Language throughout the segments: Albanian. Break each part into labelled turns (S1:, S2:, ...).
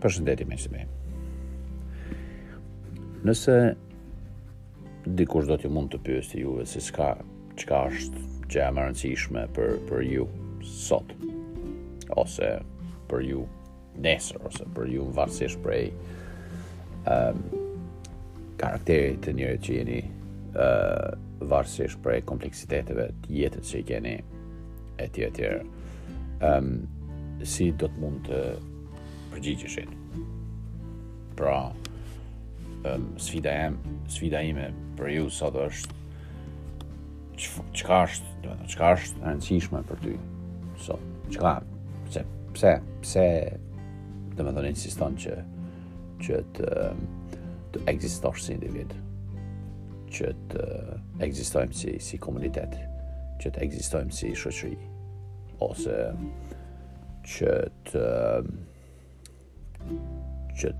S1: Përshëndetje Besim. Nëse dikush do t'ju mund të pyeste juve se çka çka është gjëja më e rëndësishme për për ju sot ose për ju nesër ose për ju varësisht prej um, karakterit të njeriut që jeni uh, varësisht prej kompleksiteteve të jetës që i keni e tjera e tjera um, si do të mund të përgjigjeshit pra um, sfida, em, sfida ime për ju sot është çka është, do të çka është e rëndësishme për ty sot, çka pse pse pse domethënë insiston që që të të ekzistosh si individ që të ekzistojmë si si komunitet, që të ekzistojmë si shoqëri ose që të që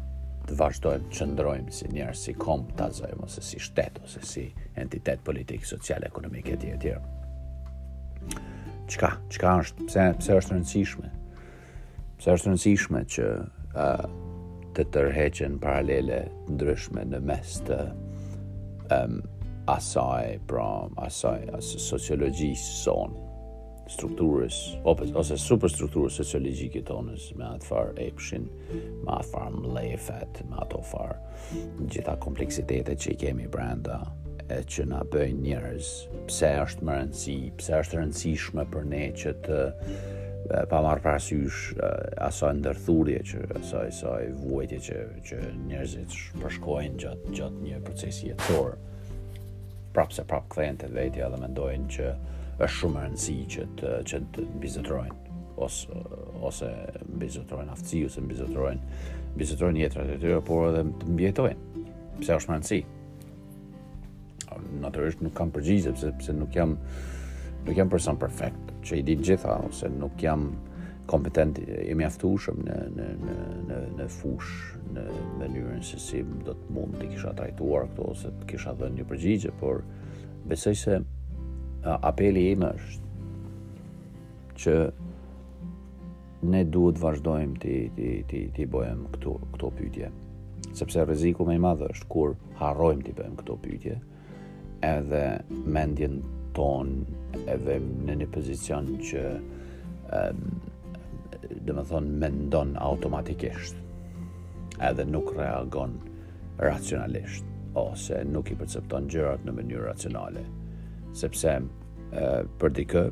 S1: të vazhdojmë të qëndrojmë si njerëz, si komb ta zëmë, ose si shtet, ose si entitet politik, social, ekonomik, e tjera, tjera. Çka? Çka është? Pse, pse është e rëndësishme? Pse është e rëndësishme që a, të tërheqen paralele të ndryshme në mes të um, asaj, pra, asaj, asaj sociologjisë sonë? strukturës ose, ose superstrukturës sociologjike tonë me atë farë epshin, me atë farë mllefi, me ato farë gjitha kompleksitetet që i kemi brenda e që na bëjnë njerëz pse është me rëndësi, pse është e rëndësishme për ne që të pa marrë parasysh asaj ndërthurje që asaj asaj vuajtje që që njerëzit përshkojnë gjatë gjatë një procesi jetësor. prapë se prapë kthehen te vetja dhe mendojnë që është shumë me rëndësi që të që të mbizotërojnë ose ose mbizotërojnë aftësi ose mbizotërojnë mbizotërojnë jetërat e tyre, por edhe të mbijetojnë. Pse është me rëndësi? Natyrisht nuk kam përgjigje sepse pse nuk jam nuk jam person perfekt, që i di të gjitha ose nuk jam kompetent i mjaftueshëm në në në në në fushë në mënyrën se si do të mund t'i kisha trajtuar këto ose të kisha dhënë një përgjigje, por besoj se apeli im është që ne duhet të vazhdojmë t'i t'i t'i t'i bëjmë këto këto pyetje. Sepse rreziku më i madh është kur harrojmë t'i bëjmë këto pyetje, edhe mendjen tonë e lëmë në një pozicion që domethënë mendon automatikisht edhe nuk reagon racionalisht ose nuk i percepton gjërat në mënyrë racionale sepse për dikë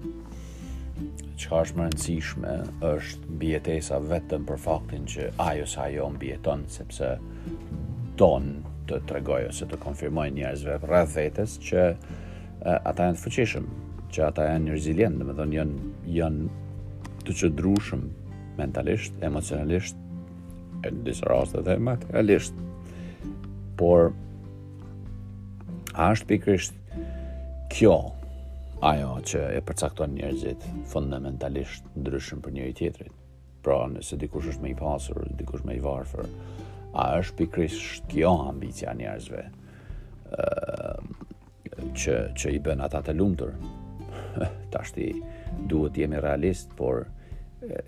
S1: çka është më rëndësishme është mbijetesa vetëm për faktin që ajo se ajo mbijeton sepse don të tregojë ose të konfirmojë njerëzve rreth vetes që ata janë të fuqishëm, që ata janë rezilient, domethënë janë, janë të qëndrueshëm mentalisht, emocionalisht, e në disa raste dhe materialisht. Por, a është pikërisht Kjo ajo që e përcakton njerëzit fundamentalisht ndryshëm prej njëri-tjetrit. Pra, nëse dikush është më i pasur, dikush më i varfër, a është pikërisht kjo ambicia e njerëzve që që i bën ata të lumtur? Tashti duhet të jemi realistë, por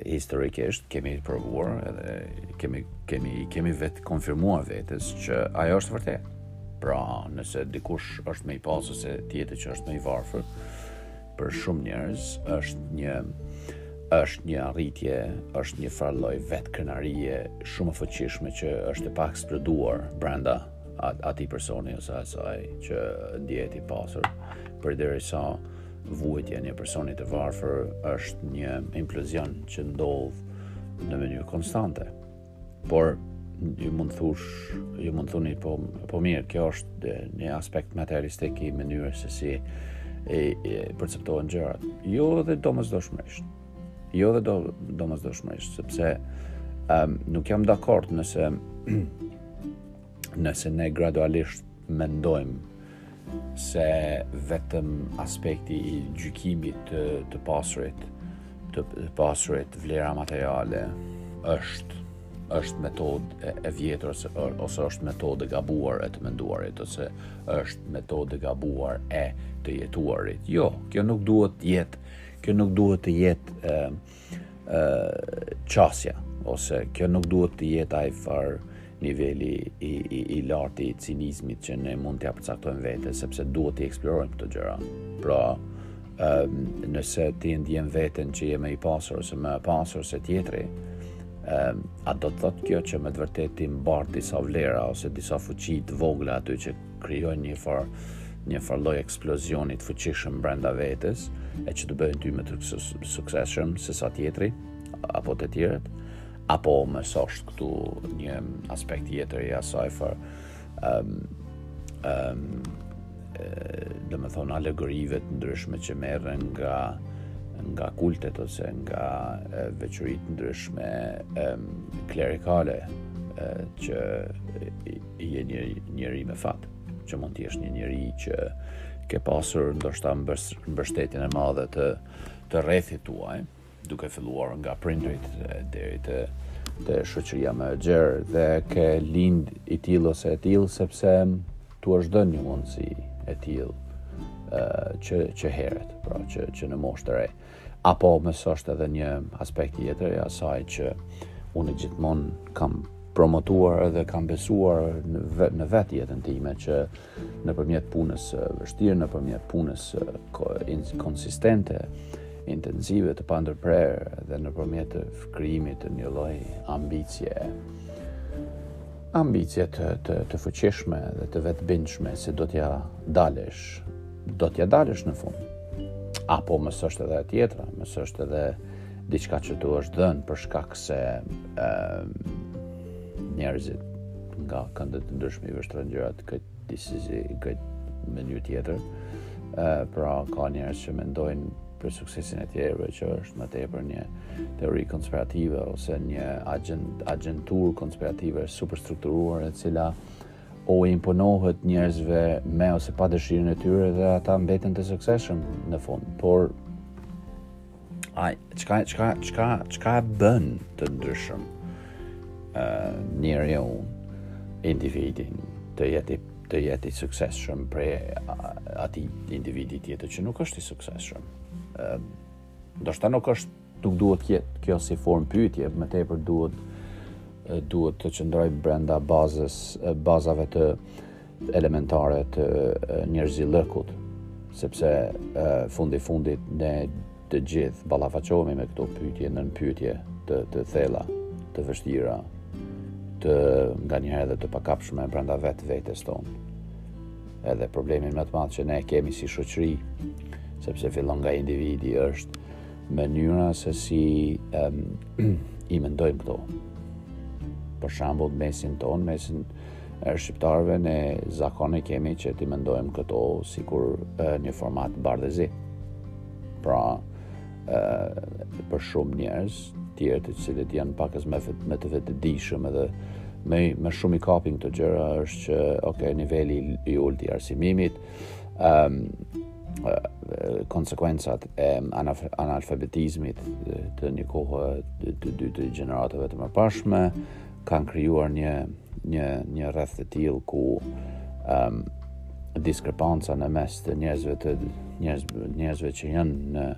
S1: historikisht kemi provuar edhe kemi kemi kemi vetë konfirmuar vetes që ajo është e vërtetë. Pra, nëse dikush është më i pasur se tjetri që është më i varfër, për shumë njerëz është një është një arritje, është një farë lloj vetëkrenarie shumë e fuqishme që është e paeksploduar brenda atij personi ose asaj që të jetë i pasur, përderisa vuajtja e një personi të varfër është një implozion që ndodh në mënyrë konstante. Por ju mund thuash, ju mund thuni po po mirë, kjo është një aspekt materialistik i mënyrës se si e, e perceptohen gjërat. Jo dhe domosdoshmërisht. Jo dhe do domosdoshmërisht, sepse um, nuk jam dakord nëse nëse ne gradualisht mendojmë se vetëm aspekti i gjykimit të, të pasurit, të, të pasurit vlera materiale është është metodë e vjetër ose, ose është metodë e gabuar e të menduarit ose është metodë e gabuar e të jetuarit. Jo, kjo nuk duhet të jetë, kjo nuk duhet të jetë qasja, ose kjo nuk duhet të jetë ai farë niveli i i, i lartë i cinizmit që ne mund t'ia përcaktojmë vetes, sepse duhet t'i eksplorojmë këto gjëra. Pra, nëse ti e ndjen veten që je më i pasur ose më e pasur se tjetri, a do të thotë kjo që me të vërtetë ti mbart disa vlera ose disa fuqi të vogla aty që krijojnë një farë një farë lloj eksplozioni të fuqishëm brenda vetes, e që të bëjnë ty më të suksesshëm se sa tjetri apo të tjerët, apo mos është këtu një aspekt tjetër i asaj farë ëm um, ëm um, domethënë alegorive të ndryshme që merren nga nga kultet ose nga veçori të ndryshme um, klerikale që je një njeri me fat, që mund të jesh një njeri që ke pasur ndoshta mbështetjen e madhe të të rrethit tuaj, duke filluar nga prindërit deri te te shoqëria më e gjerë dhe ke lind i tillë ose e tillë sepse t'u është dhënë një mundësi e tillë që që herët, pra që që në moshë të re. Apo mos është edhe një aspekt tjetër i asaj që unë gjithmonë kam promotuar edhe kam besuar në, vet, në vetë jetën time që nëpërmjet punës vështirë, nëpërmjet punës konsistente, intensive të pandërprerë dhe nëpërmjet të krijimit të një lloj ambicie, ambicie të të, të fuqishme dhe të vetëbindshme se do t'ia dalësh do t'ia dalësh në fund. Apo mos është edhe e tjetra, mos është edhe diçka që t'u është dhënë për shkak se ë njerëzit nga kënde të ndryshme i vështrojnë gjërat këtë disi, këtë mënyrë tjetër. ë pra ka njerëz që mendojnë për suksesin e tjerëve që është më tepër një teori konspirative ose një agjent agjenturë konspirative superstrukturuar e cila u imponohet njerëzve me ose pa dëshirën e tyre dhe ata mbeten të suksesshëm në fund. Por ai çka çka çka çka e bën të ndryshëm ë uh, njeriu individin të jetë të jetë i suksesshëm prej atij individit tjetër që nuk është i suksesshëm. ë uh, Ndoshta nuk është Nuk duhet të jetë kjo si formë pyetje, më tepër duhet duhet të qëndrojë brenda bazës bazave të elementare të njerëzillëkut, sepse fund i fundit ne të gjithë ballafaqohemi me këto pyetje nënpyetje të të thella, të vështira, të nganjëherë edhe të pakapshme brenda vetë vetes tonë. Edhe problemi më të madh që ne kemi si shoqëri, sepse fillon nga individi është mënyra se si um, i mendojmë këto. Për shembull, mesin tonë, mesin e shqiptarëve ne zakon e kemi që t'i mendojmë këto sikur e, një format bardh e zi. Pra, e, për shumë njerëz tjerë të cilët janë pakëz me, me të vetëdijshëm edhe me, me shumë i kapin këto gjëra është që, ok, niveli i ulët i arsimimit, um, konsekuencat e analfabetizmit të një kohë të dy të, të gjeneratave të mëparshme kanë krijuar një një një rreth të tillë ku um, diskrepanca në mes të njerëzve të njerëzve njerëzve që janë në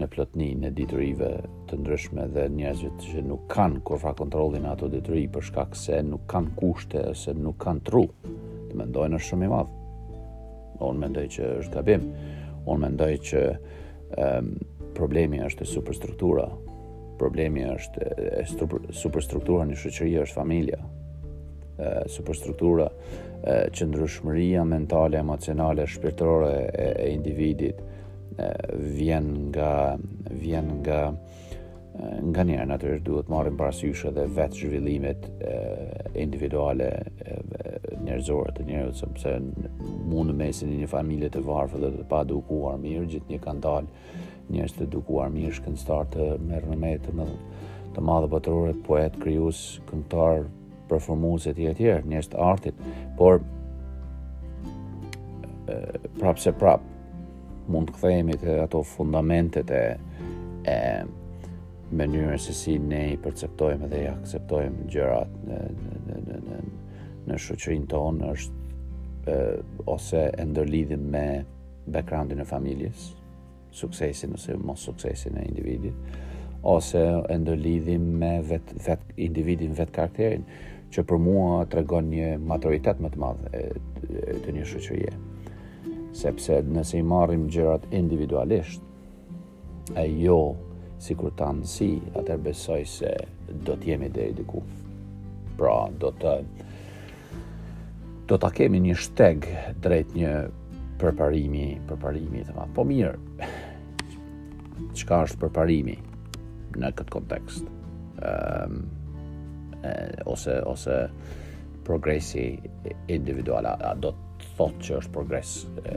S1: në plotni e diturive të ndryshme dhe njerëzve që nuk kanë kurrfarë kontrolli në ato dituri për shkak se nuk kanë kushte ose nuk kanë tru. Të mendojnë është shumë i madh. Unë mendoj që është gabim. Unë mendoj që um, problemi është e superstruktura. Problemi është e superstruktura një shoqërie është familja. E, superstruktura e, qëndrueshmëria mentale, emocionale, shpirtërore e, e individit vjen nga vjen nga nga njerë natyrisht duhet të marrim parasysh edhe vetë zhvillimet individuale njerëzore të njerëzve sepse mund në mesin e një familje të varfër dhe të paedukuar mirë gjithnjë kanë dalë njerëz të edukuar mirë shkencëtarë të me renome të madhe botërore poetë krijues këngëtarë performues e tjerë e tjerë, njerëz të artit, por prapëseprapë mund të kthehemi te ato fundamentet e e mënyrës se si ne i perceptojmë dhe i akceptojmë gjërat në në në në në në shoqërinë tonë është e, ose e ndërlidhim me backgroundin e familjes, suksesin ose mossuksesin e individit, ose e ndërlidhim me vetë, vetë individin, vetë karakterin, që për mua tregon një maturitet më të madh e, e të një shoqërie. Sepse nëse i marrim gjërat individualisht, e jo sikur tanësi, atëherë besoj se do t'jemi deri diku. Pra, do të do ta kemi një shteg drejt një përparimi, përparimi të madh. Po mirë. Çka është përparimi në këtë kontekst? Ëm um, ose ose progresi individual a do të thotë që është progres e,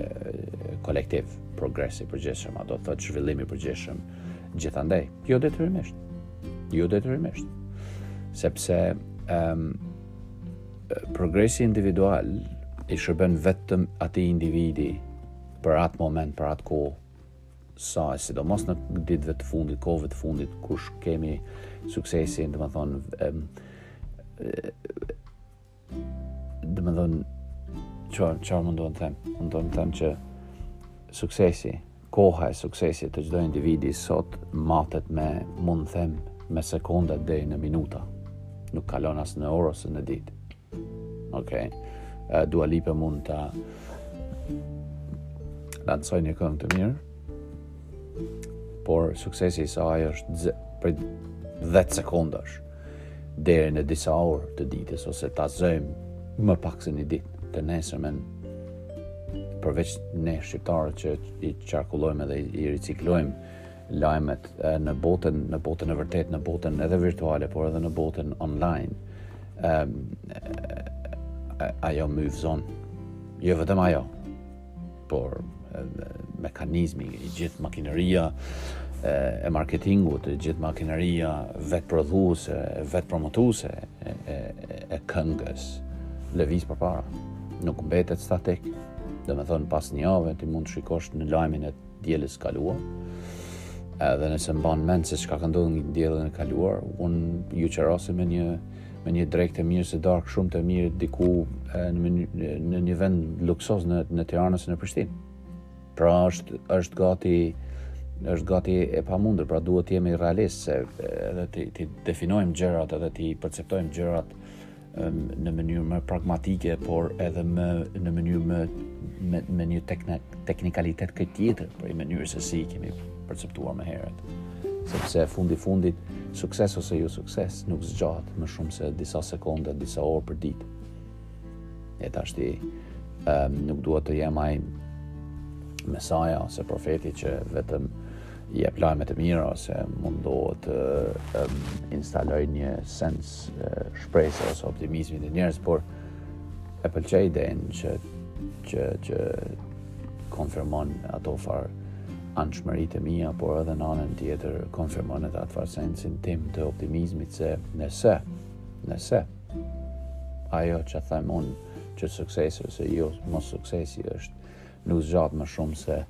S1: kolektiv, progres i përgjithshëm, a do të thotë zhvillim i përgjithshëm gjithandej? Jo detyrimisht. Jo detyrimisht. Sepse ëm um, Progresi individual i shërben vetëm atij individi për atë moment, për atë kohë, sa e sidomos në ditëve të fundit, kohëve të fundit, kur kemi suksesin, domethënë, domethënë, çar mundohem të them, mundohem të them që suksesi, Koha e suksesit të çdo individi sot matet me, mund të them, me sekonda deri në minuta. Nuk kalon as në orë ose në ditë. Okej. Dua Lipa mund ta lansojë një këngë të mirë. Por suksesi i saj është prej 10 sekondash. deri në disa orë të ditës ose ta zëjmë më pak se një ditë të nesërmen përveç ne shqiptarët që i qarkullojmë edhe i riciklojmë lajmet në botën në botën e vërtetë në botën edhe virtuale por edhe në botën online ëm ajo moves on jo vetëm ajo por edhe mekanizmi, i gjithë makineria e, e marketingut, i gjithë makineria vetëprodhuese, vetëpromotuese e, e, e këngës, lëviz përpara, nuk mbetet statik. Domethënë, pas një jave, ti mund të shikosh lajmin e dielës së kaluar. Edhe nëse mban mend se çka ka ndodhur të dielën e kaluar, unë ju qeras me një me një drekë të mirë ose darkë shumë të mirë diku në në një vend luksoz në në Tiranë ose në Prishtinë. Pra është është gati është gati e pamundur, pra duhet të jemi realistë edhe t'i t'i definojmë gjërat edhe t'i perceptojmë gjërat në mënyrë më pragmatike, por edhe më në mënyrë më me, me një teknik, teknikalitet krejt tjetër, prej mënyrës se si i kemi perceptuar më herët. Sepse fundi i fundit, sukses ose ju jo sukses, nuk zgjat më shumë se disa sekonda, disa orë për ditë. E tashti, um, nuk duhet të jem ai mesaja ose profeti që vetëm jep lajme të mira ose mundohet të um, instalojë një sens shprese ose optimizmi te njerëz, por e pëlqej idenë që që që konfirmon ato farë anshmëritë e mia, por edhe në anën tjetër konfirmon edhe atë farë sensin tim të optimizmit se nëse, nëse, ajo që them unë që suksesi ose jo mos suksesi është Nuk zgjat më shumë se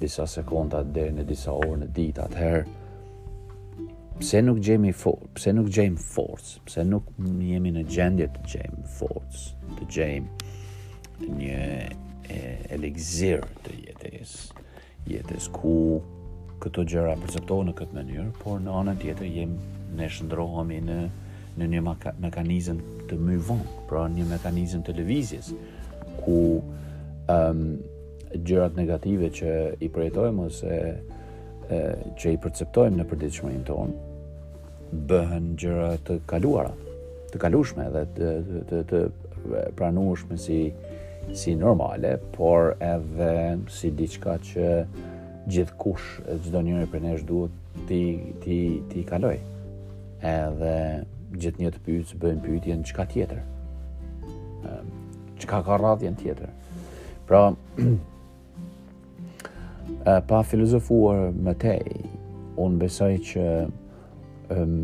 S1: disa sekonda deri në disa orë në ditë atëherë. Pse nuk gjejmë for, pse nuk gjejmë forcë, pse nuk jemi në gjendje të gjejmë forcë, të gjejmë një e, eliksir të jetës, jetës ku këto gjëra perceptohen në këtë mënyrë, por në anën tjetër e ne shndërrohemi në në një mekanizëm të move on, pra një mekanizëm të lëvizjes. ku um, gjërat negative që i përjetojmë ose e, që i perceptojmë në përditshmërinë tonë bëhen gjëra të kaluara, të kalueshme dhe të të të, të pranueshme si si normale, por edhe si diçka që gjithkush, çdo njeri prej nesh duhet t'i t'i t'i kalojë. Edhe gjithnjë të pyesim, bëjmë pyetjen çka tjetër. Çka ka radhjen tjetër. Pra, pa filozofuar më tej, unë besoj që um,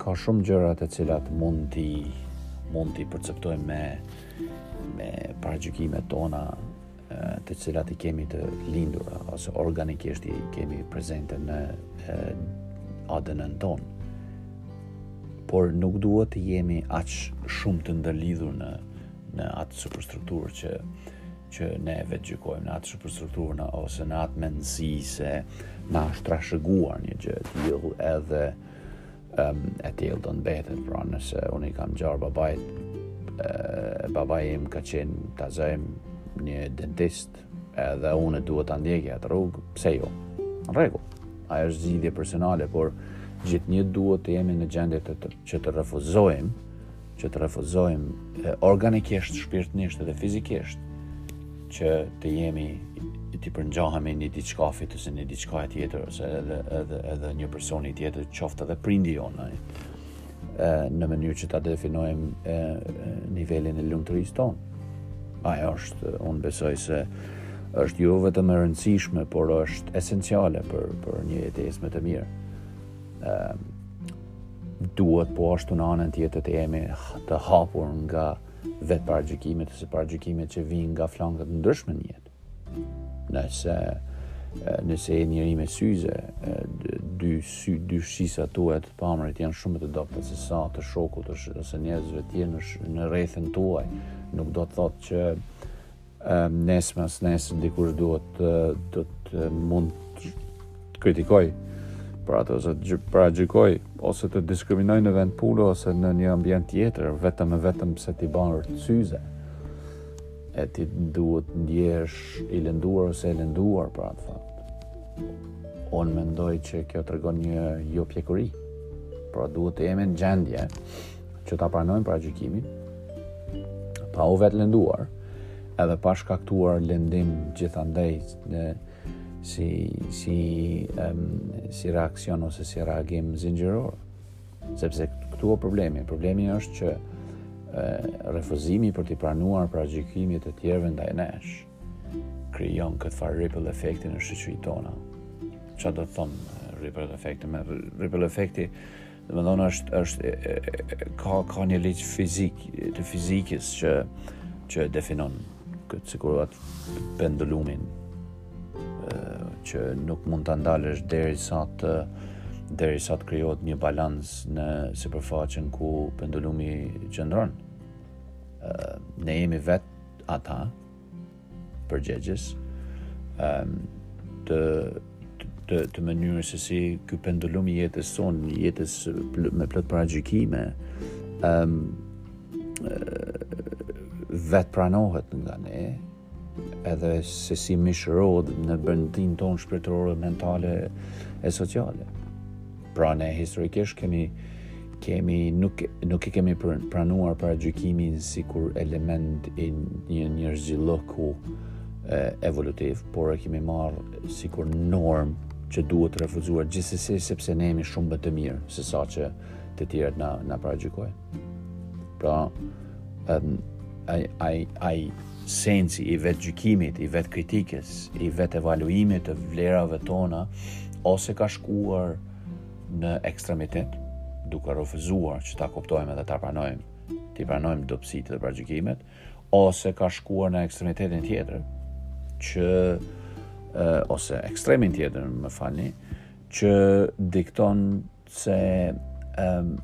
S1: ka shumë gjëra të cilat mund ti mund ti perceptojmë me me paragjykimet tona të cilat i kemi të lindura ose organikisht i kemi prezente në ADN-në tonë. Por nuk duhet të jemi aq shumë të ndërlidhur në në atë superstrukturë që që ne vetë gjykojmë në atë superstrukturën, ose në atë mendësi se na është trashëguar një gjë e tillë edhe Um, e tillë do mbetet, pra nëse unë i kam ngjarë babait, e, babai im ka qenë ta zëjmë një dentist, edhe unë duhet ta ndjek atë rrugë, pse jo? Në rregull, ajo është zgjidhje personale, por gjithnjë duhet të jemi në gjendje të, të, që të refuzojmë që të refuzojmë organikisht, shpirtërisht dhe fizikisht që të jemi t'i përngjahemi një diçkafit ose një diçka tjetër ose edhe edhe edhe një personi tjetër qoftë edhe prindi jonë ë në mënyrë që ta definojmë nivelin e lumturisë tonë. Ajo është, unë besoj se është jo vetëm e rëndësishme, por është esenciale për për një jetesë më të mirë. Duhet po ashtu në anën tjetër të jemi të hapur nga vetëparagjykimet ose paragjykimet që vijnë nga flanket e ndryshme në jetë. Nëse nëse je njeri me syze, dy, sy, dy shisa tuaja të pamurit janë shumë më të dobëta se sa të shokut ose njerëzve tjerë në, në rrethin tuaj, nuk do të thotë që Nesër pasnesër dikush duhet të, të, të mund të kritikojë për atë ose të paragjykojë ose të diskriminojë në vend pune ose në një ambient tjetër vetëm e vetëm se ti bart syze e ti duhet ndihesh i lënduar ose e lënduar për atë fakt unë mendoj që kjo tregon një jopjekuri pra duhet të jemi në gjendje që ta pranojmë paragjykimin, pa u vetëlënduar, edhe pa shkaktuar lëndim gjithandej në si si um, si reaksion ose si reagim zinxhiror sepse këtu është problemi problemi është që e, refuzimi për t'i pranuar paragjykimet e të tjerëve ndaj nesh krijon këtë farë ripple efekti në shoqërinë tonë. Çfarë do të thotë ripple efekti? Me ripple efekti Domethënë është, është ka, ka një ligj fizik, të fizikës që, që definon këtë sigurat pendulumin që nuk mund të ndalësh derisa të derisa të krijohet një balans në sipërfaqen ku pendulumi qëndron. Ne jemi vetë ata përgjegjës um, të të, të mënyrës se si ky pendulum i jetës sonë, i jetës me plot paragjykime, um, vetëpranohet nga ne, edhe se si mishërohet në brendinë tonë shpirtërore, mentale e sociale. Pra ne historikisht kemi kemi nuk nuk e kemi pranuar paragjykimin sikur element i një njerëzillëku evolutiv, por e kemi marrë sikur normë që duhet të refuzuar gjithsesi sepse ne jemi shumë më të mirë sesa që të tjerët na na paragjykojnë. Pra, um, ai ai ai sensi i vetëgjykimit, i vetëkritikës, i vetevaluimit të vlerave tona, ose ka shkuar në ekstremitet, duke refuzuar që ta kuptojmë dhe ta pranojmë, t'i pranojmë dobësitë dhe paragjykimet, ose ka shkuar në ekstremitetin tjetër, që, ose ekstremin tjetër, më falni, që dikton se um,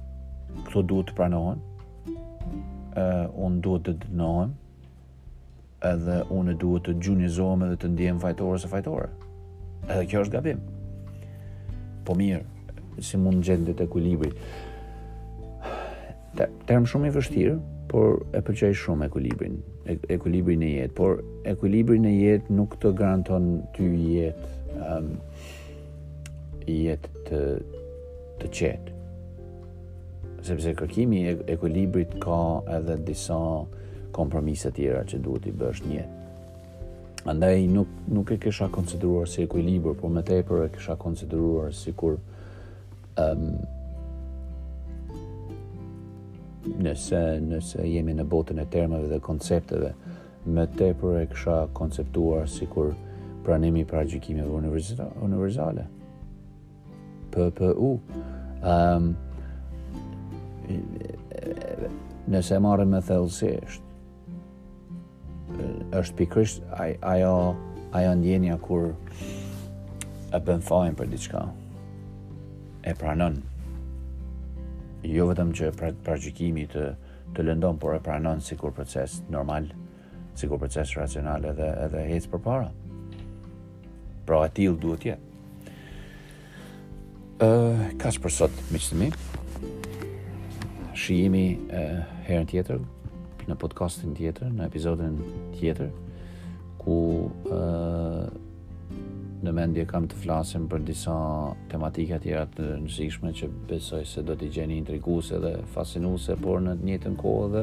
S1: këto duhet të pranohen, uh, unë duhet të dënohem, edhe unë duhet të gjunjëzohem edhe të ndihem fajtor ose fajtore. Edhe kjo është gabim. Po mirë, si mund të gjendet ekuilibri. Term shumë i vështirë, por e pëlqej shumë ekuilibrin, ekuilibrin në jetë, por ekuilibri në jetë nuk të garanton ty jetë um, jetë të të qetë. Sepse kërkimi i ekuilibrit ka edhe disa kompromise të tjera që duhet t'i bësh në jetë. Andaj nuk nuk e kisha konsideruar si ekuilibër, por më tepër e kisha konsideruar sikur Um, nëse, nëse jemi në botën e termeve dhe koncepteve, më tepër e kisha konceptuar sikur pranimi i paragjykimeve universale. PPU. Um, nëse marrim më thellësisht, është pikërisht ajo ajo ndjenja kur e bën fajin për diçka. E pranon. Jo vetëm që pra, paragjykimi të të lëndon, por e pranon sikur proces normal, sikur proces racional edhe edhe ec përpara. Pra e tillë duhet të jetë. Ë, uh, kaq për sot, miq të mi. Shihemi uh, herën tjetër në podcastin tjetër, në episodin tjetër ku ë uh, në mendje kam të flasim për disa tematika tjera të rëndësishme që besoj se do t'i gjeni intriguese dhe fascinuese, por në të njëjtën kohë edhe